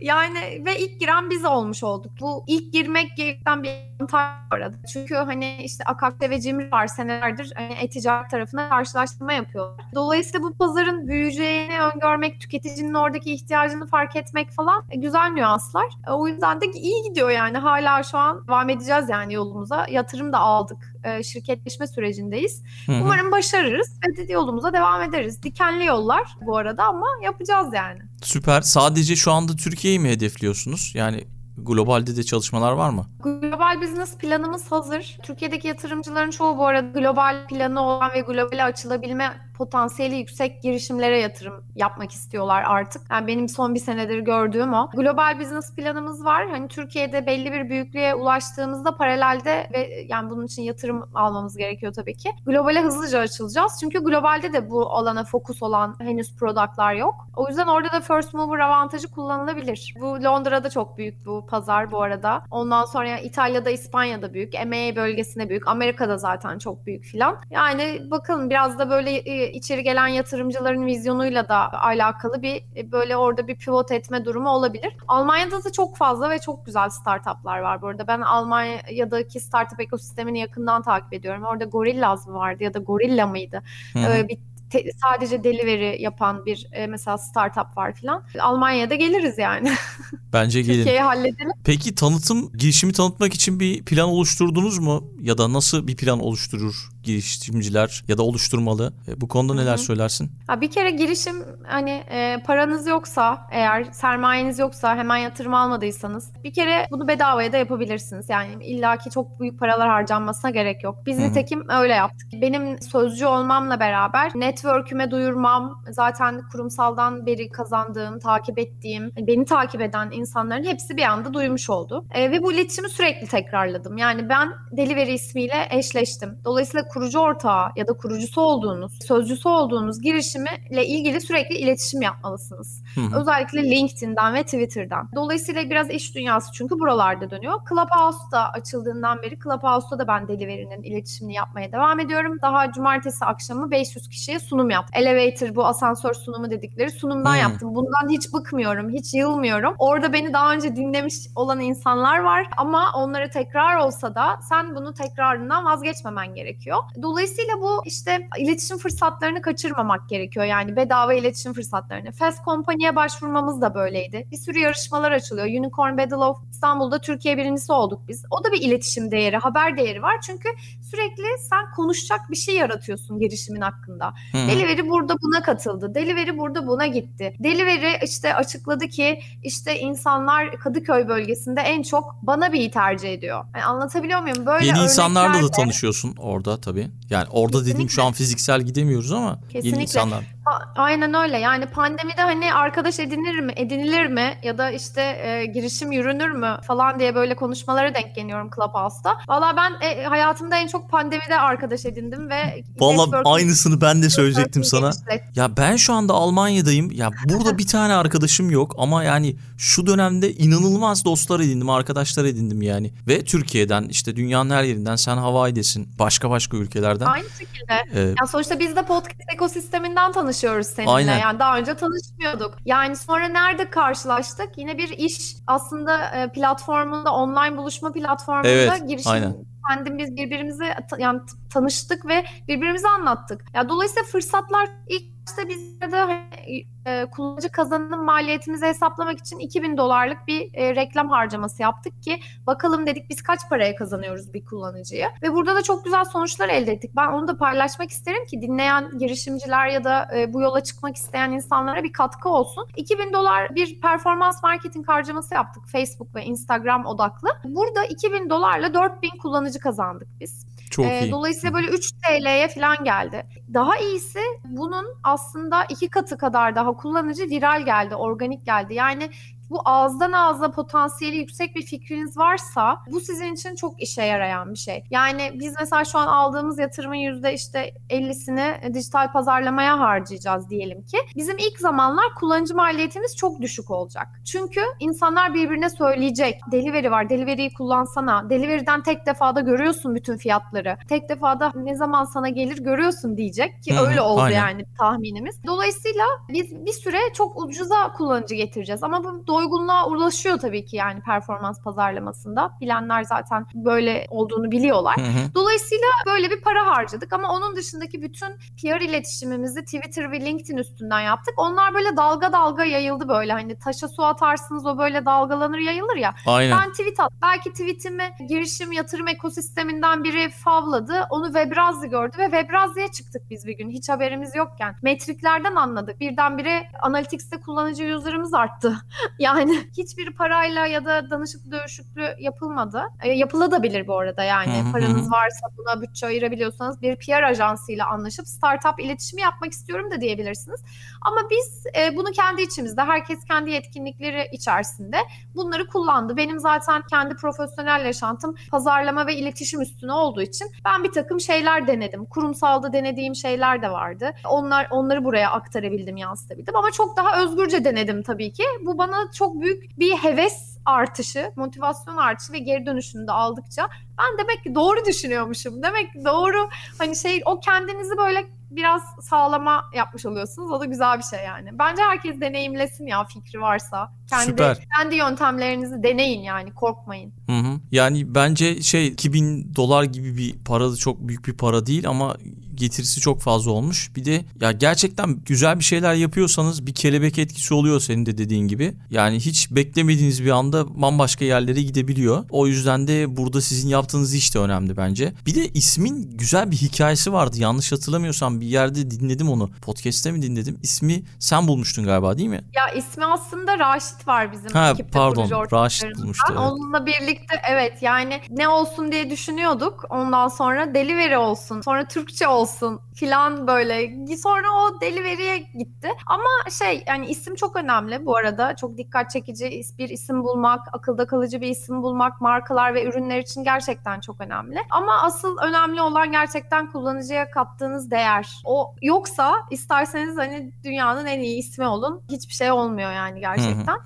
yani ve ilk giren biz olmuş olduk. Bu ilk girmek gereken bir avantaj arada. Çünkü hani işte Akak'ta ve Cimri var senelerdir hani e-ticaret tarafına karşılaştırma yapıyorlar. Dolayısıyla bu pazarın büyüyeceğini öngörmek, tüketicinin oradaki ihtiyacını fark etmek falan e, güzel nüanslar. E, o yüzden de iyi gidiyor yani. Hala şu an devam edeceğiz yani yolumuza. Yatırım da aldık. E, şirketleşme sürecindeyiz. Hı hı. Umarım başarırız ve yolumuza devam ederiz. Dikenli yollar bu arada ama yapacağız yani. Süper. Sadece şu anda Türkiye'yi mi hedefliyorsunuz? Yani globalde de çalışmalar var mı? Global business planımız hazır. Türkiye'deki yatırımcıların çoğu bu arada global planı olan ve globale açılabilme potansiyeli yüksek girişimlere yatırım yapmak istiyorlar artık. Yani benim son bir senedir gördüğüm o. Global business planımız var. Hani Türkiye'de belli bir büyüklüğe ulaştığımızda paralelde ve yani bunun için yatırım almamız gerekiyor tabii ki. Globale hızlıca açılacağız. Çünkü globalde de bu alana fokus olan henüz productlar yok. O yüzden orada da first mover avantajı kullanılabilir. Bu Londra'da çok büyük bu pazar bu arada. Ondan sonra İtalya'da, İspanya'da büyük. EMEA bölgesinde büyük. Amerika'da zaten çok büyük filan. Yani bakalım biraz da böyle içeri gelen yatırımcıların vizyonuyla da alakalı bir e, böyle orada bir pivot etme durumu olabilir. Almanya'da da çok fazla ve çok güzel startuplar var bu arada. Ben Almanya'daki startup ekosistemini yakından takip ediyorum. Orada Gorillaz mı vardı ya da Gorilla mıydı? Ee, bir te- sadece delivery yapan bir e, mesela startup var filan. Almanya'da geliriz yani. Bence gelin. Türkiye'yi halledelim. Peki tanıtım, girişimi tanıtmak için bir plan oluşturdunuz mu? Ya da nasıl bir plan oluşturur girişimciler ya da oluşturmalı? E, bu konuda neler Hı hı. söylersin? Ha, bir kere girişim hani e, paranız yoksa eğer sermayeniz yoksa hemen yatırım almadıysanız bir kere bunu bedavaya da yapabilirsiniz. Yani illaki çok büyük paralar harcanmasına gerek yok. Biz Hı hı. nitekim öyle yaptık. Benim sözcü olmamla beraber network'üme duyurmam zaten kurumsaldan beri kazandığım, takip ettiğim, beni takip eden insanların hepsi bir anda duymuş oldu. E, ve bu iletişimi sürekli tekrarladım. Yani ben Delivery ismiyle eşleştim. Dolayısıyla kurucu ortağı ya da kurucusu olduğunuz, sözcüsü olduğunuz girişimle ilgili sürekli iletişim yapmalısınız. Hı hı. Özellikle LinkedIn'den ve Twitter'dan. Dolayısıyla biraz iş dünyası çünkü buralarda dönüyor. Clubhouse'da açıldığından beri Clubhouse'da da ben Delivery'nin iletişimini yapmaya devam ediyorum. Daha cumartesi akşamı 500 kişiye sunum yaptım. Elevator bu asansör sunumu dedikleri sunumdan Hmm. yaptım. Bundan hiç bıkmıyorum, hiç yılmıyorum. Orada beni daha önce dinlemiş olan insanlar var ama onlara tekrar olsa da sen bunu tekrarından vazgeçmemen gerekiyor. Dolayısıyla bu işte iletişim fırsatlarını kaçırmamak gerekiyor. Yani bedava iletişim fırsatlarını. Fast Company'ye başvurmamız da böyleydi. Bir sürü yarışmalar açılıyor. Unicorn Battle of İstanbul'da Türkiye birincisi olduk biz. O da bir iletişim değeri, haber değeri var. Çünkü sürekli sen konuşacak bir şey yaratıyorsun girişimin hakkında. Hı-hı. Delivery burada buna katıldı. Delivery burada buna gitti. Delivery işte açıkladı ki işte insanlar Kadıköy bölgesinde en çok bana bir tercih ediyor. Yani anlatabiliyor muyum? Böyle Yeni insanlarla da tanışıyorsun orada tabii. Yani orada Kesinlikle. dediğim şu an fiziksel gidemiyoruz ama Kesinlikle. yeni insanlar. Aynen öyle. Yani pandemide hani arkadaş edinilir mi, edinilir mi ya da işte e, girişim yürünür mü falan diye böyle konuşmalara denk geliyorum Clubhouse'da. Valla ben e, hayatımda en çok pandemide arkadaş edindim ve Valla aynısını ben de söyleyecektim sana. Ya ben şu anda Almanya'dayım. Ya burada bir tane arkadaşım yok ama yani şu dönemde inanılmaz dostlar edindim, arkadaşlar edindim yani. Ve Türkiye'den işte dünyanın her yerinden sen Hawaii'desin. Başka başka ülkelerden. Aynı şekilde. Ee, yani sonuçta biz de podcast ekosisteminden tanıştık tanışıyoruz seninle. Aynen. Yani daha önce tanışmıyorduk. Yani sonra nerede karşılaştık? Yine bir iş aslında e, platformunda online buluşma platformunda evet, girişim aynen. kendim biz birbirimizi yani tanıştık ve birbirimizi anlattık. Ya dolayısıyla fırsatlar ilk başta biz de kullanıcı kazanım maliyetimizi hesaplamak için 2000 dolarlık bir e, reklam harcaması yaptık ki bakalım dedik biz kaç paraya kazanıyoruz bir kullanıcıya. Ve burada da çok güzel sonuçlar elde ettik. Ben onu da paylaşmak isterim ki dinleyen girişimciler ya da e, bu yola çıkmak isteyen insanlara bir katkı olsun. 2000 dolar bir performans marketing harcaması yaptık Facebook ve Instagram odaklı. Burada 2000 dolarla 4000 kullanıcı kazandık biz. Çok ee, iyi. Dolayısıyla böyle 3 TL'ye falan geldi. Daha iyisi bunun aslında iki katı kadar daha kullanıcı viral geldi, organik geldi. Yani bu ağızdan ağza potansiyeli yüksek bir fikriniz varsa bu sizin için çok işe yarayan bir şey. Yani biz mesela şu an aldığımız yatırımın yüzde işte 50'sini dijital pazarlamaya harcayacağız diyelim ki. Bizim ilk zamanlar kullanıcı maliyetimiz çok düşük olacak. Çünkü insanlar birbirine söyleyecek. Delivery var. Delivery'yi kullansana. Delivery'den tek defada görüyorsun bütün fiyatları. Tek defada ne zaman sana gelir görüyorsun diyecek ki Hı-hı, öyle oldu aynen. yani tahminimiz. Dolayısıyla biz bir süre çok ucuza kullanıcı getireceğiz ama bu doygunluğa ulaşıyor tabii ki yani performans pazarlamasında. Bilenler zaten böyle olduğunu biliyorlar. Hı hı. Dolayısıyla böyle bir para harcadık ama onun dışındaki bütün PR iletişimimizi Twitter ve LinkedIn üstünden yaptık. Onlar böyle dalga dalga yayıldı böyle hani taşa su atarsınız o böyle dalgalanır yayılır ya. Aynen. Ben tweet at. Belki tweetimi girişim yatırım ekosisteminden biri favladı. Onu Webrazi gördü ve Webrazi'ye çıktık biz bir gün. Hiç haberimiz yokken. Metriklerden anladık. Birdenbire Analytics'te kullanıcı user'ımız arttı. Yani hiçbir parayla ya da danışıklı dövüşüklü yapılmadı. E, yapılabilir bu arada yani. Hı-hı. Paranız varsa buna bütçe ayırabiliyorsanız bir PR ajansıyla anlaşıp startup iletişimi yapmak istiyorum da diyebilirsiniz. Ama biz e, bunu kendi içimizde herkes kendi yetkinlikleri içerisinde bunları kullandı. Benim zaten kendi profesyonel yaşantım pazarlama ve iletişim üstüne olduğu için ben bir takım şeyler denedim. Kurumsalda denediğim şeyler de vardı. Onlar onları buraya aktarabildim, yansıtabildim ama çok daha özgürce denedim tabii ki. Bu bana çok büyük bir heves artışı, motivasyon artışı ve geri dönüşünü de aldıkça ben demek ki doğru düşünüyormuşum. Demek ki doğru hani şey o kendinizi böyle biraz sağlama yapmış oluyorsunuz. O da güzel bir şey yani. Bence herkes deneyimlesin ya fikri varsa. Kendi, Süper. Kendi yöntemlerinizi deneyin yani korkmayın. Hı hı. Yani bence şey 2000 dolar gibi bir para çok büyük bir para değil ama getirisi çok fazla olmuş. Bir de ya gerçekten güzel bir şeyler yapıyorsanız bir kelebek etkisi oluyor senin de dediğin gibi. Yani hiç beklemediğiniz bir anda bambaşka yerlere gidebiliyor. O yüzden de burada sizin yaptığınız iş de önemli bence. Bir de ismin güzel bir hikayesi vardı. Yanlış hatırlamıyorsam bir yerde dinledim onu. Podcast'te mi dinledim? İsmi sen bulmuştun galiba değil mi? Ya ismi aslında Raşit var bizim ha, ekipte pardon Raşit bulmuştu. Evet. Onunla birlikte evet yani ne olsun diye düşünüyorduk. Ondan sonra delivery olsun. Sonra Türkçe olsun olsun filan böyle. Sonra o deliveriye gitti. Ama şey yani isim çok önemli bu arada. Çok dikkat çekici bir isim bulmak, akılda kalıcı bir isim bulmak markalar ve ürünler için gerçekten çok önemli. Ama asıl önemli olan gerçekten kullanıcıya kattığınız değer. o yoksa isterseniz hani dünyanın en iyi ismi olun. Hiçbir şey olmuyor yani gerçekten.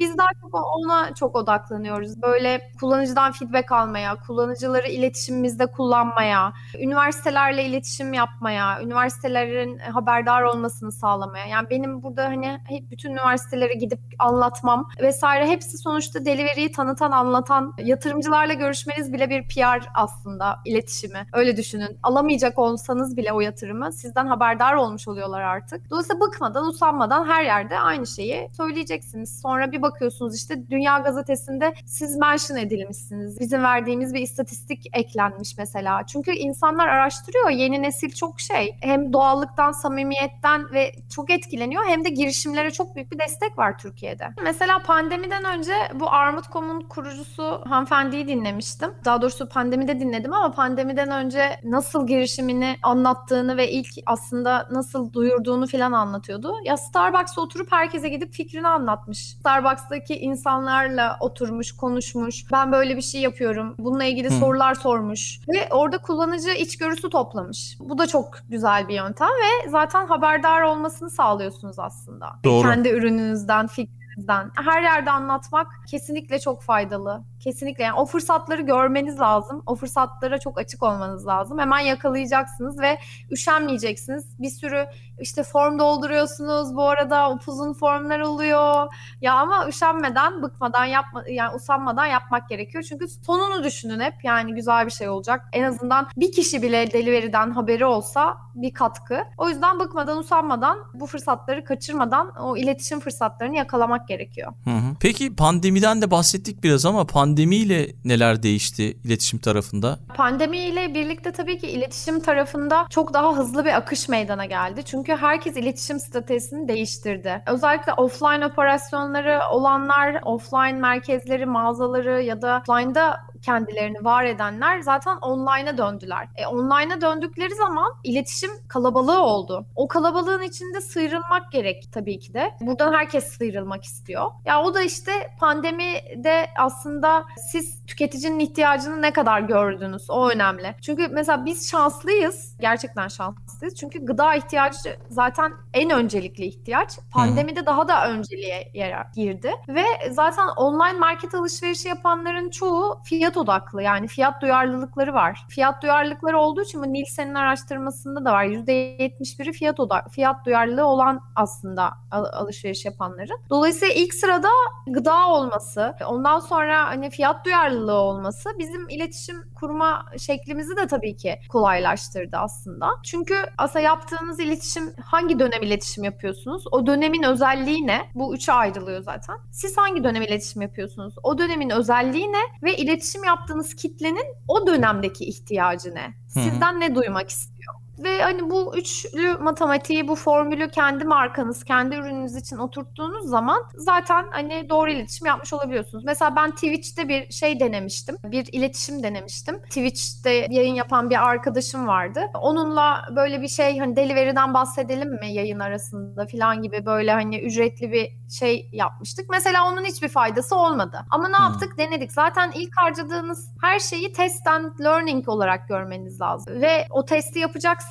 Biz daha çok ona çok odaklanıyoruz. Böyle kullanıcıdan feedback almaya, kullanıcıları iletişimimizde kullanmaya, üniversitelerle iletişim yapmaya, üniversitelerin haberdar olmasını sağlamaya. Yani benim burada hani bütün üniversitelere gidip anlatmam vesaire hepsi sonuçta delivery'yi tanıtan, anlatan, yatırımcılarla görüşmeniz bile bir PR aslında iletişimi. Öyle düşünün. Alamayacak olsanız bile o yatırımı sizden haberdar olmuş oluyorlar artık. Dolayısıyla bıkmadan, usanmadan her yerde aynı şeyi söyleyeceksiniz. Sonra bir bakıyorsunuz işte Dünya Gazetesi'nde siz mention edilmişsiniz. Bizim verdiğimiz bir istatistik eklenmiş mesela. Çünkü insanlar araştırıyor. Yeni nesil çok şey. Hem doğallıktan, samimiyetten ve çok etkileniyor hem de girişimlere çok büyük bir destek var Türkiye'de. Mesela pandemiden önce bu Armut.com'un kurucusu hanımefendiyi dinlemiştim. Daha doğrusu pandemide dinledim ama pandemiden önce nasıl girişimini anlattığını ve ilk aslında nasıl duyurduğunu falan anlatıyordu. Ya Starbucks'a oturup herkese gidip fikrini anlatmış. Starbucks'taki insanlarla oturmuş, konuşmuş. Ben böyle bir şey yapıyorum. Bununla ilgili Hmm. sorular sormuş. Ve orada kullanıcı içgörüsü toplamış. Bu da çok güzel bir yöntem ve zaten haberdar olmasını sağlıyorsunuz aslında. Doğru. Kendi ürününüzden, fikrinizden. Her yerde anlatmak kesinlikle çok faydalı. Kesinlikle yani o fırsatları görmeniz lazım. O fırsatlara çok açık olmanız lazım. Hemen yakalayacaksınız ve üşenmeyeceksiniz. Bir sürü işte form dolduruyorsunuz. Bu arada upuzun formlar oluyor. Ya ama üşenmeden, bıkmadan, yapma yani usanmadan yapmak gerekiyor. Çünkü sonunu düşünün hep. Yani güzel bir şey olacak. En azından bir kişi bile delivery'den haberi olsa bir katkı. O yüzden bıkmadan, usanmadan, bu fırsatları kaçırmadan o iletişim fırsatlarını yakalamak gerekiyor. Hı hı. Peki pandemiden de bahsettik biraz ama pandemiyle neler değişti iletişim tarafında? Pandemiyle birlikte tabii ki iletişim tarafında çok daha hızlı bir akış meydana geldi. Çünkü herkes iletişim stratejisini değiştirdi. Özellikle offline operasyonları olanlar, offline merkezleri, mağazaları ya da offline'da kendilerini var edenler zaten online'a döndüler. E, online'a döndükleri zaman iletişim kalabalığı oldu. O kalabalığın içinde sıyrılmak gerek tabii ki de. Buradan herkes sıyrılmak istiyor. Ya o da işte pandemide aslında siz tüketicinin ihtiyacını ne kadar gördünüz? O önemli. Çünkü mesela biz şanslıyız. Gerçekten şanslıyız. Çünkü gıda ihtiyacı zaten en öncelikli ihtiyaç. Pandemide daha da önceliğe yer girdi. Ve zaten online market alışverişi yapanların çoğu fiyat odaklı. Yani fiyat duyarlılıkları var. Fiyat duyarlılıkları olduğu için bu Nielsen'in araştırmasında da var. %71'i fiyat odak, fiyat duyarlılığı olan aslında al- alışveriş yapanların. Dolayısıyla ilk sırada gıda olması, ondan sonra hani fiyat duyarlılığı olması bizim iletişim kurma şeklimizi de tabii ki kolaylaştırdı aslında. Çünkü aslında yaptığınız iletişim hangi dönem iletişim yapıyorsunuz? O dönemin özelliği ne? Bu üçe ayrılıyor zaten. Siz hangi dönem iletişim yapıyorsunuz? O dönemin özelliği ne? Ve iletişim yaptığınız kitlenin o dönemdeki ihtiyacı ne? Sizden ne duymak istiyor? Ve hani bu üçlü matematiği, bu formülü kendi markanız, kendi ürününüz için oturttuğunuz zaman zaten hani doğru iletişim yapmış olabiliyorsunuz. Mesela ben Twitch'te bir şey denemiştim. Bir iletişim denemiştim. Twitch'te yayın yapan bir arkadaşım vardı. Onunla böyle bir şey hani delivery'den bahsedelim mi yayın arasında falan gibi böyle hani ücretli bir şey yapmıştık. Mesela onun hiçbir faydası olmadı. Ama ne Hmm. yaptık? Denedik. Zaten ilk harcadığınız her şeyi test and learning olarak görmeniz lazım. Ve o testi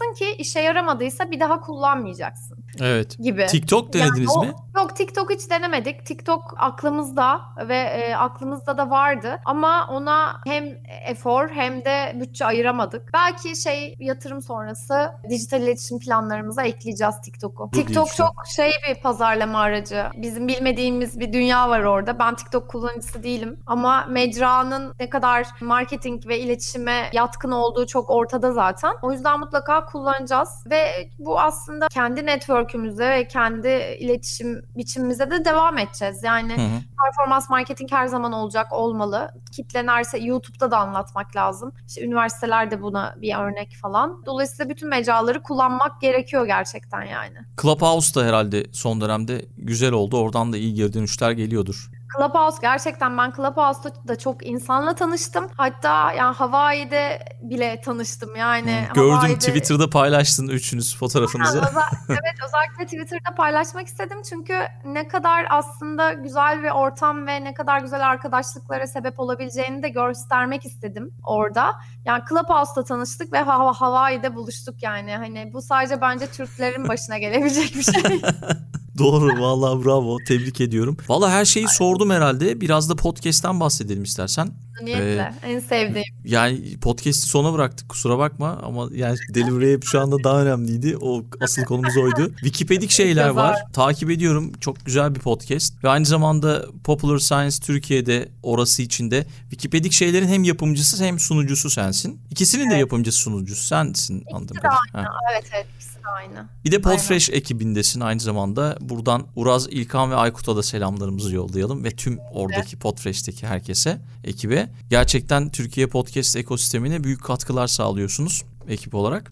yapacaksın ki işe yaramadıysa bir daha kullanmayacaksın Evet. gibi. TikTok denediniz Yani o- mi? Yok TikTok hiç denemedik. TikTok aklımızda ve e, aklımızda da vardı ama ona hem efor hem de bütçe ayıramadık. Belki şey yatırım sonrası dijital iletişim planlarımıza ekleyeceğiz TikTok'u. TikTok çok şey bir pazarlama aracı. Bizim bilmediğimiz bir dünya var orada. Ben TikTok kullanıcısı değilim ama mecranın ne kadar marketing ve iletişime yatkın olduğu çok ortada zaten. O yüzden mutlaka kullanacağız ve bu aslında kendi network'ümüze ve kendi iletişim biçimimize de devam edeceğiz. Yani Hı hı. performans marketing her zaman olacak, olmalı. Kitlenerse YouTube'da da anlatmak lazım. İşte üniversiteler de buna bir örnek falan. Dolayısıyla bütün mecraları kullanmak gerekiyor gerçekten yani. Clubhouse da herhalde son dönemde güzel oldu. Oradan da iyi geri dönüşler geliyordur. Clubhouse gerçekten ben Clubhouse'da da çok insanla tanıştım. Hatta yani Hawaii'de bile tanıştım yani. Hmm, gördüm Hawaii'de... Twitter'da paylaştın üçünüz fotoğrafınızı. evet özellikle Twitter'da paylaşmak istedim çünkü ne kadar aslında güzel bir ortam ve ne kadar güzel arkadaşlıklara sebep olabileceğini de göstermek istedim orada. Yani Clubhouse'da tanıştık ve Hawaii'de buluştuk yani. Hani bu sadece bence Türklerin başına gelebilecek bir şey. Doğru vallahi bravo tebrik ediyorum. Vallahi her şeyi sordum herhalde. Biraz da podcast'ten bahsedelim istersen. Niyetle ee, en sevdiğim. Yani podcast'i sona bıraktık kusura bakma ama yani Delivery App şu anda daha önemliydi. O asıl konumuz oydu. Wikipedik şeyler var. Takip ediyorum. Çok güzel bir podcast. Ve aynı zamanda Popular Science Türkiye'de orası içinde Wikipedik şeylerin hem yapımcısı hem sunucusu sensin. İkisinin evet. de yapımcısı sunucusu sensin anladığım kadarıyla. Evet evet aynı. Bir de Podfresh Aynen. ekibindesin aynı zamanda. Buradan Uraz, İlkan ve Aykut'a da selamlarımızı yollayalım ve tüm oradaki evet. Podfresh'teki herkese, ekibe. Gerçekten Türkiye podcast ekosistemine büyük katkılar sağlıyorsunuz ekip olarak.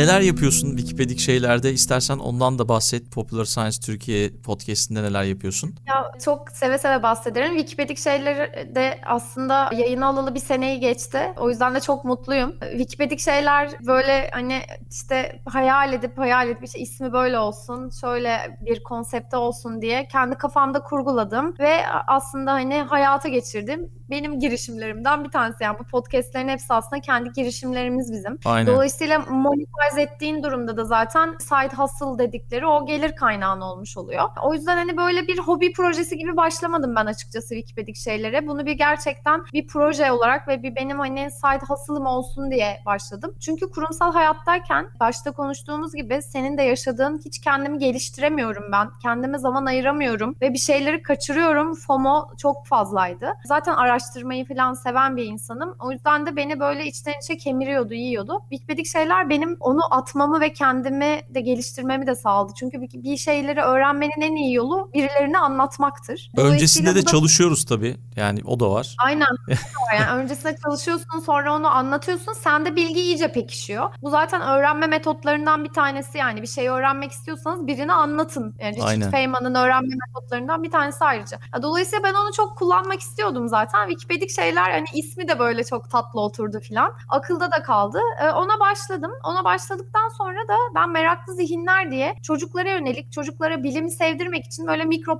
Neler yapıyorsun Wikipedik şeylerde? İstersen ondan da bahset. Popular Science Türkiye podcast'inde neler yapıyorsun? Ya çok seve seve bahsederim. Wikipedik şeyleri de aslında yayın alalı bir seneyi geçti. O yüzden de çok mutluyum. Wikipedik şeyler böyle hani işte hayal edip hayal edip işte ismi böyle olsun, şöyle bir konsepte olsun diye kendi kafamda kurguladım ve aslında hani hayata geçirdim. Benim girişimlerimden bir tanesi yani bu podcastlerin hepsi aslında kendi girişimlerimiz bizim. Aynen. Dolayısıyla monetize farz ettiğin durumda da zaten side hustle dedikleri o gelir kaynağın olmuş oluyor. O yüzden hani böyle bir hobi projesi gibi başlamadım ben açıkçası Wikipedik şeylere. Bunu bir gerçekten bir proje olarak ve bir benim hani side hustle'ım olsun diye başladım. Çünkü kurumsal hayattayken başta konuştuğumuz gibi senin de yaşadığın hiç kendimi geliştiremiyorum ben. Kendime zaman ayıramıyorum ve bir şeyleri kaçırıyorum. FOMO çok fazlaydı. Zaten araştırmayı falan seven bir insanım. O yüzden de beni böyle içten içe kemiriyordu, yiyordu. Wikipedik şeyler benim onu onu atmamı ve kendimi de geliştirmemi de sağladı. Çünkü bir, bir şeyleri öğrenmenin en iyi yolu birilerine anlatmaktır. Öncesinde de da... çalışıyoruz tabii. Yani o da var. Aynen. yani öncesinde çalışıyorsun sonra onu anlatıyorsun. Sende bilgi iyice pekişiyor. Bu zaten öğrenme metotlarından bir tanesi yani. Bir şey öğrenmek istiyorsanız birine anlatın. Yani Richard Aynen. Feynman'ın öğrenme metotlarından bir tanesi ayrıca. Dolayısıyla ben onu çok kullanmak istiyordum zaten. Wikipedik şeyler hani ismi de böyle çok tatlı oturdu filan. Akılda da kaldı. Ee, ona başladım. Ona başladım başladıktan sonra da ben meraklı zihinler diye çocuklara yönelik çocuklara bilimi sevdirmek için böyle mikro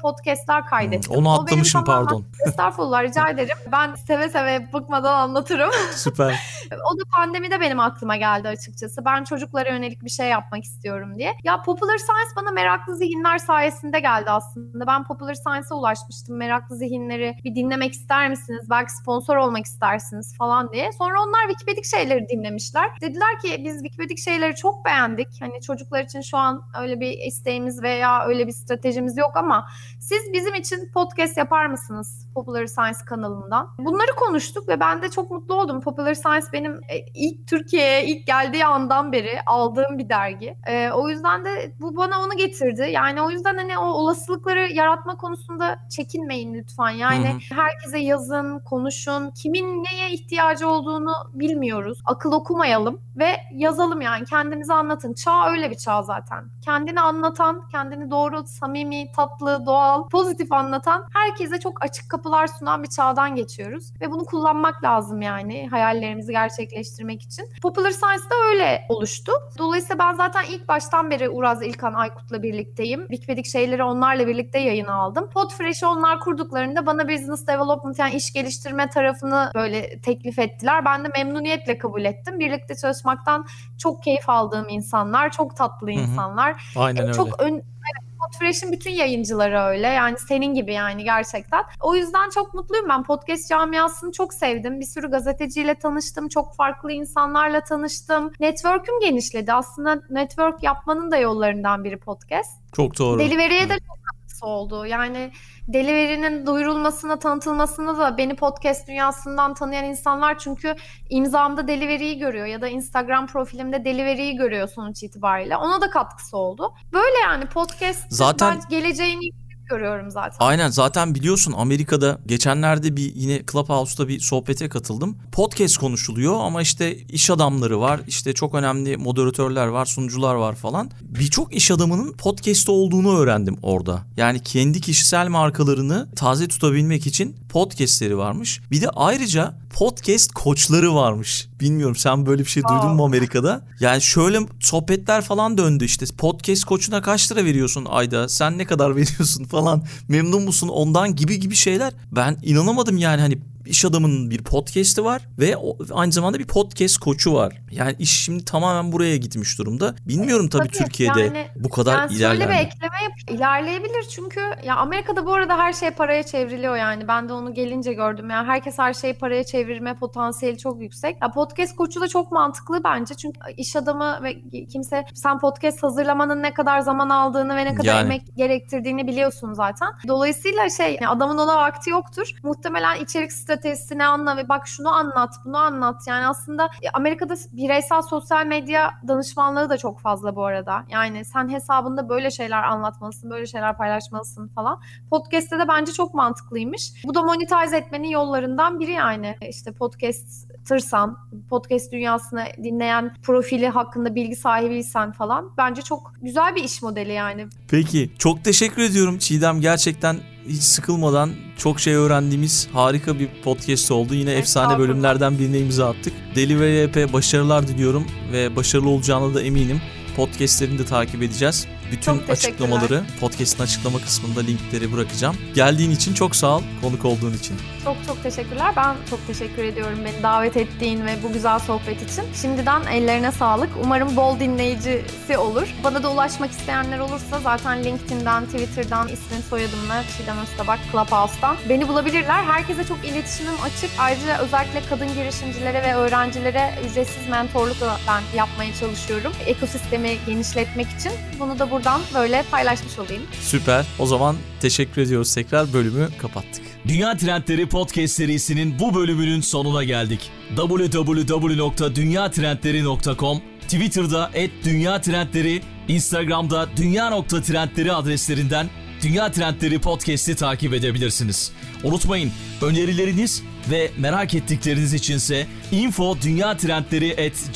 kaydettim. Hmm, onu atlamışım pardon. Estağfurullah rica ederim. Ben seve seve bıkmadan anlatırım. Süper. o da pandemide benim aklıma geldi açıkçası. Ben çocuklara yönelik bir şey yapmak istiyorum diye. Ya Popular Science bana meraklı zihinler sayesinde geldi aslında. Ben Popular Science'a ulaşmıştım. Meraklı zihinleri bir dinlemek ister misiniz? Belki sponsor olmak istersiniz falan diye. Sonra onlar Wikipedik şeyleri dinlemişler. Dediler ki biz Wikipedik şeyleri çok beğendik. Hani çocuklar için şu an öyle bir isteğimiz veya öyle bir stratejimiz yok ama siz bizim için podcast yapar mısınız Popular Science kanalından? Bunları konuştuk ve ben de çok mutlu oldum. Popular Science benim e, ilk Türkiye'ye ilk geldiği andan beri aldığım bir dergi. Ee, o yüzden de bu bana onu getirdi. Yani o yüzden hani o olasılıkları yaratma konusunda çekinmeyin lütfen. Yani hı hı. herkese yazın, konuşun. Kimin neye ihtiyacı olduğunu bilmiyoruz. Akıl okumayalım ve yazalım yani kendinizi anlatın. Çağ öyle bir çağ zaten. Kendini anlatan, kendini doğru, samimi, tatlı, doğal, pozitif anlatan, herkese çok açık kapılar sunan bir çağdan geçiyoruz. Ve bunu kullanmak lazım yani hayallerimizi gerçekleştirmek için. Popular Science da öyle oluştu. Dolayısıyla ben zaten ilk baştan beri Uraz İlkan Aykut'la birlikteyim. Bikmedik şeyleri onlarla birlikte yayına aldım. Podfresh'i onlar kurduklarında bana business development yani iş geliştirme tarafını böyle teklif ettiler. Ben de memnuniyetle kabul ettim. Birlikte çalışmaktan çok keyif aldığım insanlar, çok tatlı insanlar. Hı hı. Aynen öyle. Çok ön, evet, Podfresh'in bütün yayıncıları öyle. Yani senin gibi yani gerçekten. O yüzden çok mutluyum ben. Podcast camiasını çok sevdim. Bir sürü gazeteciyle tanıştım. Çok farklı insanlarla tanıştım. Network'üm genişledi. Aslında network yapmanın da yollarından biri podcast. Çok doğru. Delivery'e de çok katkısı oldu. Yani Delivery'nin duyurulmasına, tanıtılmasına da beni podcast dünyasından tanıyan insanlar çünkü imzamda Delivery'yi görüyor ya da Instagram profilimde Delivery'yi görüyor sonuç itibariyle. Ona da katkısı oldu. Böyle yani podcast zaten geleceğini görüyorum zaten. Aynen zaten biliyorsun Amerika'da geçenlerde bir yine Clubhouse'da bir sohbete katıldım. Podcast konuşuluyor ama işte iş adamları var, işte çok önemli moderatörler var, sunucular var falan. Birçok iş adamının podcast'te olduğunu öğrendim orada. Yani kendi kişisel markalarını taze tutabilmek için podcast'leri varmış. Bir de ayrıca podcast koçları varmış. Bilmiyorum sen böyle bir şey duydun mu Amerika'da? Yani şöyle sohbetler falan döndü işte podcast koçuna kaç lira veriyorsun ayda? Sen ne kadar veriyorsun falan? Memnun musun ondan gibi gibi şeyler. Ben inanamadım yani hani iş adamının bir podcast'i var ve aynı zamanda bir podcast koçu var. Yani iş şimdi tamamen buraya gitmiş durumda. Bilmiyorum tabii, tabii Türkiye'de yani, bu kadar yani ilerler mi? ekleme yap ilerleyebilir çünkü ya Amerika'da bu arada her şey paraya çevriliyor yani. Ben de onu gelince gördüm. Yani herkes her şeyi paraya çevirme potansiyeli çok yüksek. Ya podcast koçu da çok mantıklı bence. Çünkü iş adamı ve kimse sen podcast hazırlamanın ne kadar zaman aldığını ve ne kadar yani. emek gerektirdiğini biliyorsun zaten. Dolayısıyla şey adamın ona vakti yoktur. Muhtemelen içerik stratejisini anla ve bak şunu anlat, bunu anlat. Yani aslında e, Amerika'da bireysel sosyal medya danışmanlığı da çok fazla bu arada. Yani sen hesabında böyle şeyler anlatmalısın, böyle şeyler paylaşmalısın falan. Podcast'te de bence çok mantıklıymış. Bu da monetize etmenin yollarından biri yani. İşte podcast tırsan, podcast dünyasını dinleyen profili hakkında bilgi sahibiysen falan bence çok güzel bir iş modeli yani. Peki çok teşekkür ediyorum Çiğdem gerçekten hiç sıkılmadan çok şey öğrendiğimiz harika bir podcast oldu. Yine evet, efsane bölümlerden birine imza attık. Delivery App'e başarılar diliyorum ve başarılı olacağına da eminim. Podcast'lerini de takip edeceğiz. Bütün açıklamaları podcast'ın açıklama kısmında linkleri bırakacağım. Geldiğin için çok sağ ol, konuk olduğun için. Çok çok teşekkürler. Ben çok teşekkür ediyorum beni davet ettiğin ve bu güzel sohbet için. Şimdiden ellerine sağlık. Umarım bol dinleyicisi olur. Bana da ulaşmak isteyenler olursa zaten LinkedIn'den, Twitter'dan ismin soyadımla Çiğdem Öztabak Clubhouse'dan beni bulabilirler. Herkese çok iletişimim açık. Ayrıca özellikle kadın girişimcilere ve öğrencilere ücretsiz mentorluk da ben yapmaya çalışıyorum. Ekosistemi genişletmek için. Bunu da burada buradan böyle paylaşmış olayım. Süper. O zaman teşekkür ediyoruz tekrar bölümü kapattık. Dünya Trendleri Podcast serisinin bu bölümünün sonuna geldik. www.dünyatrendleri.com Twitter'da @dünya_trendleri, Instagram'da dünya.trendleri adreslerinden Dünya Trendleri Podcast'i takip edebilirsiniz. Unutmayın önerileriniz ve merak ettikleriniz içinse info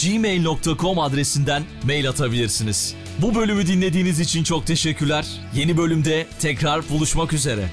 gmail.com adresinden mail atabilirsiniz. Bu bölümü dinlediğiniz için çok teşekkürler. Yeni bölümde tekrar buluşmak üzere.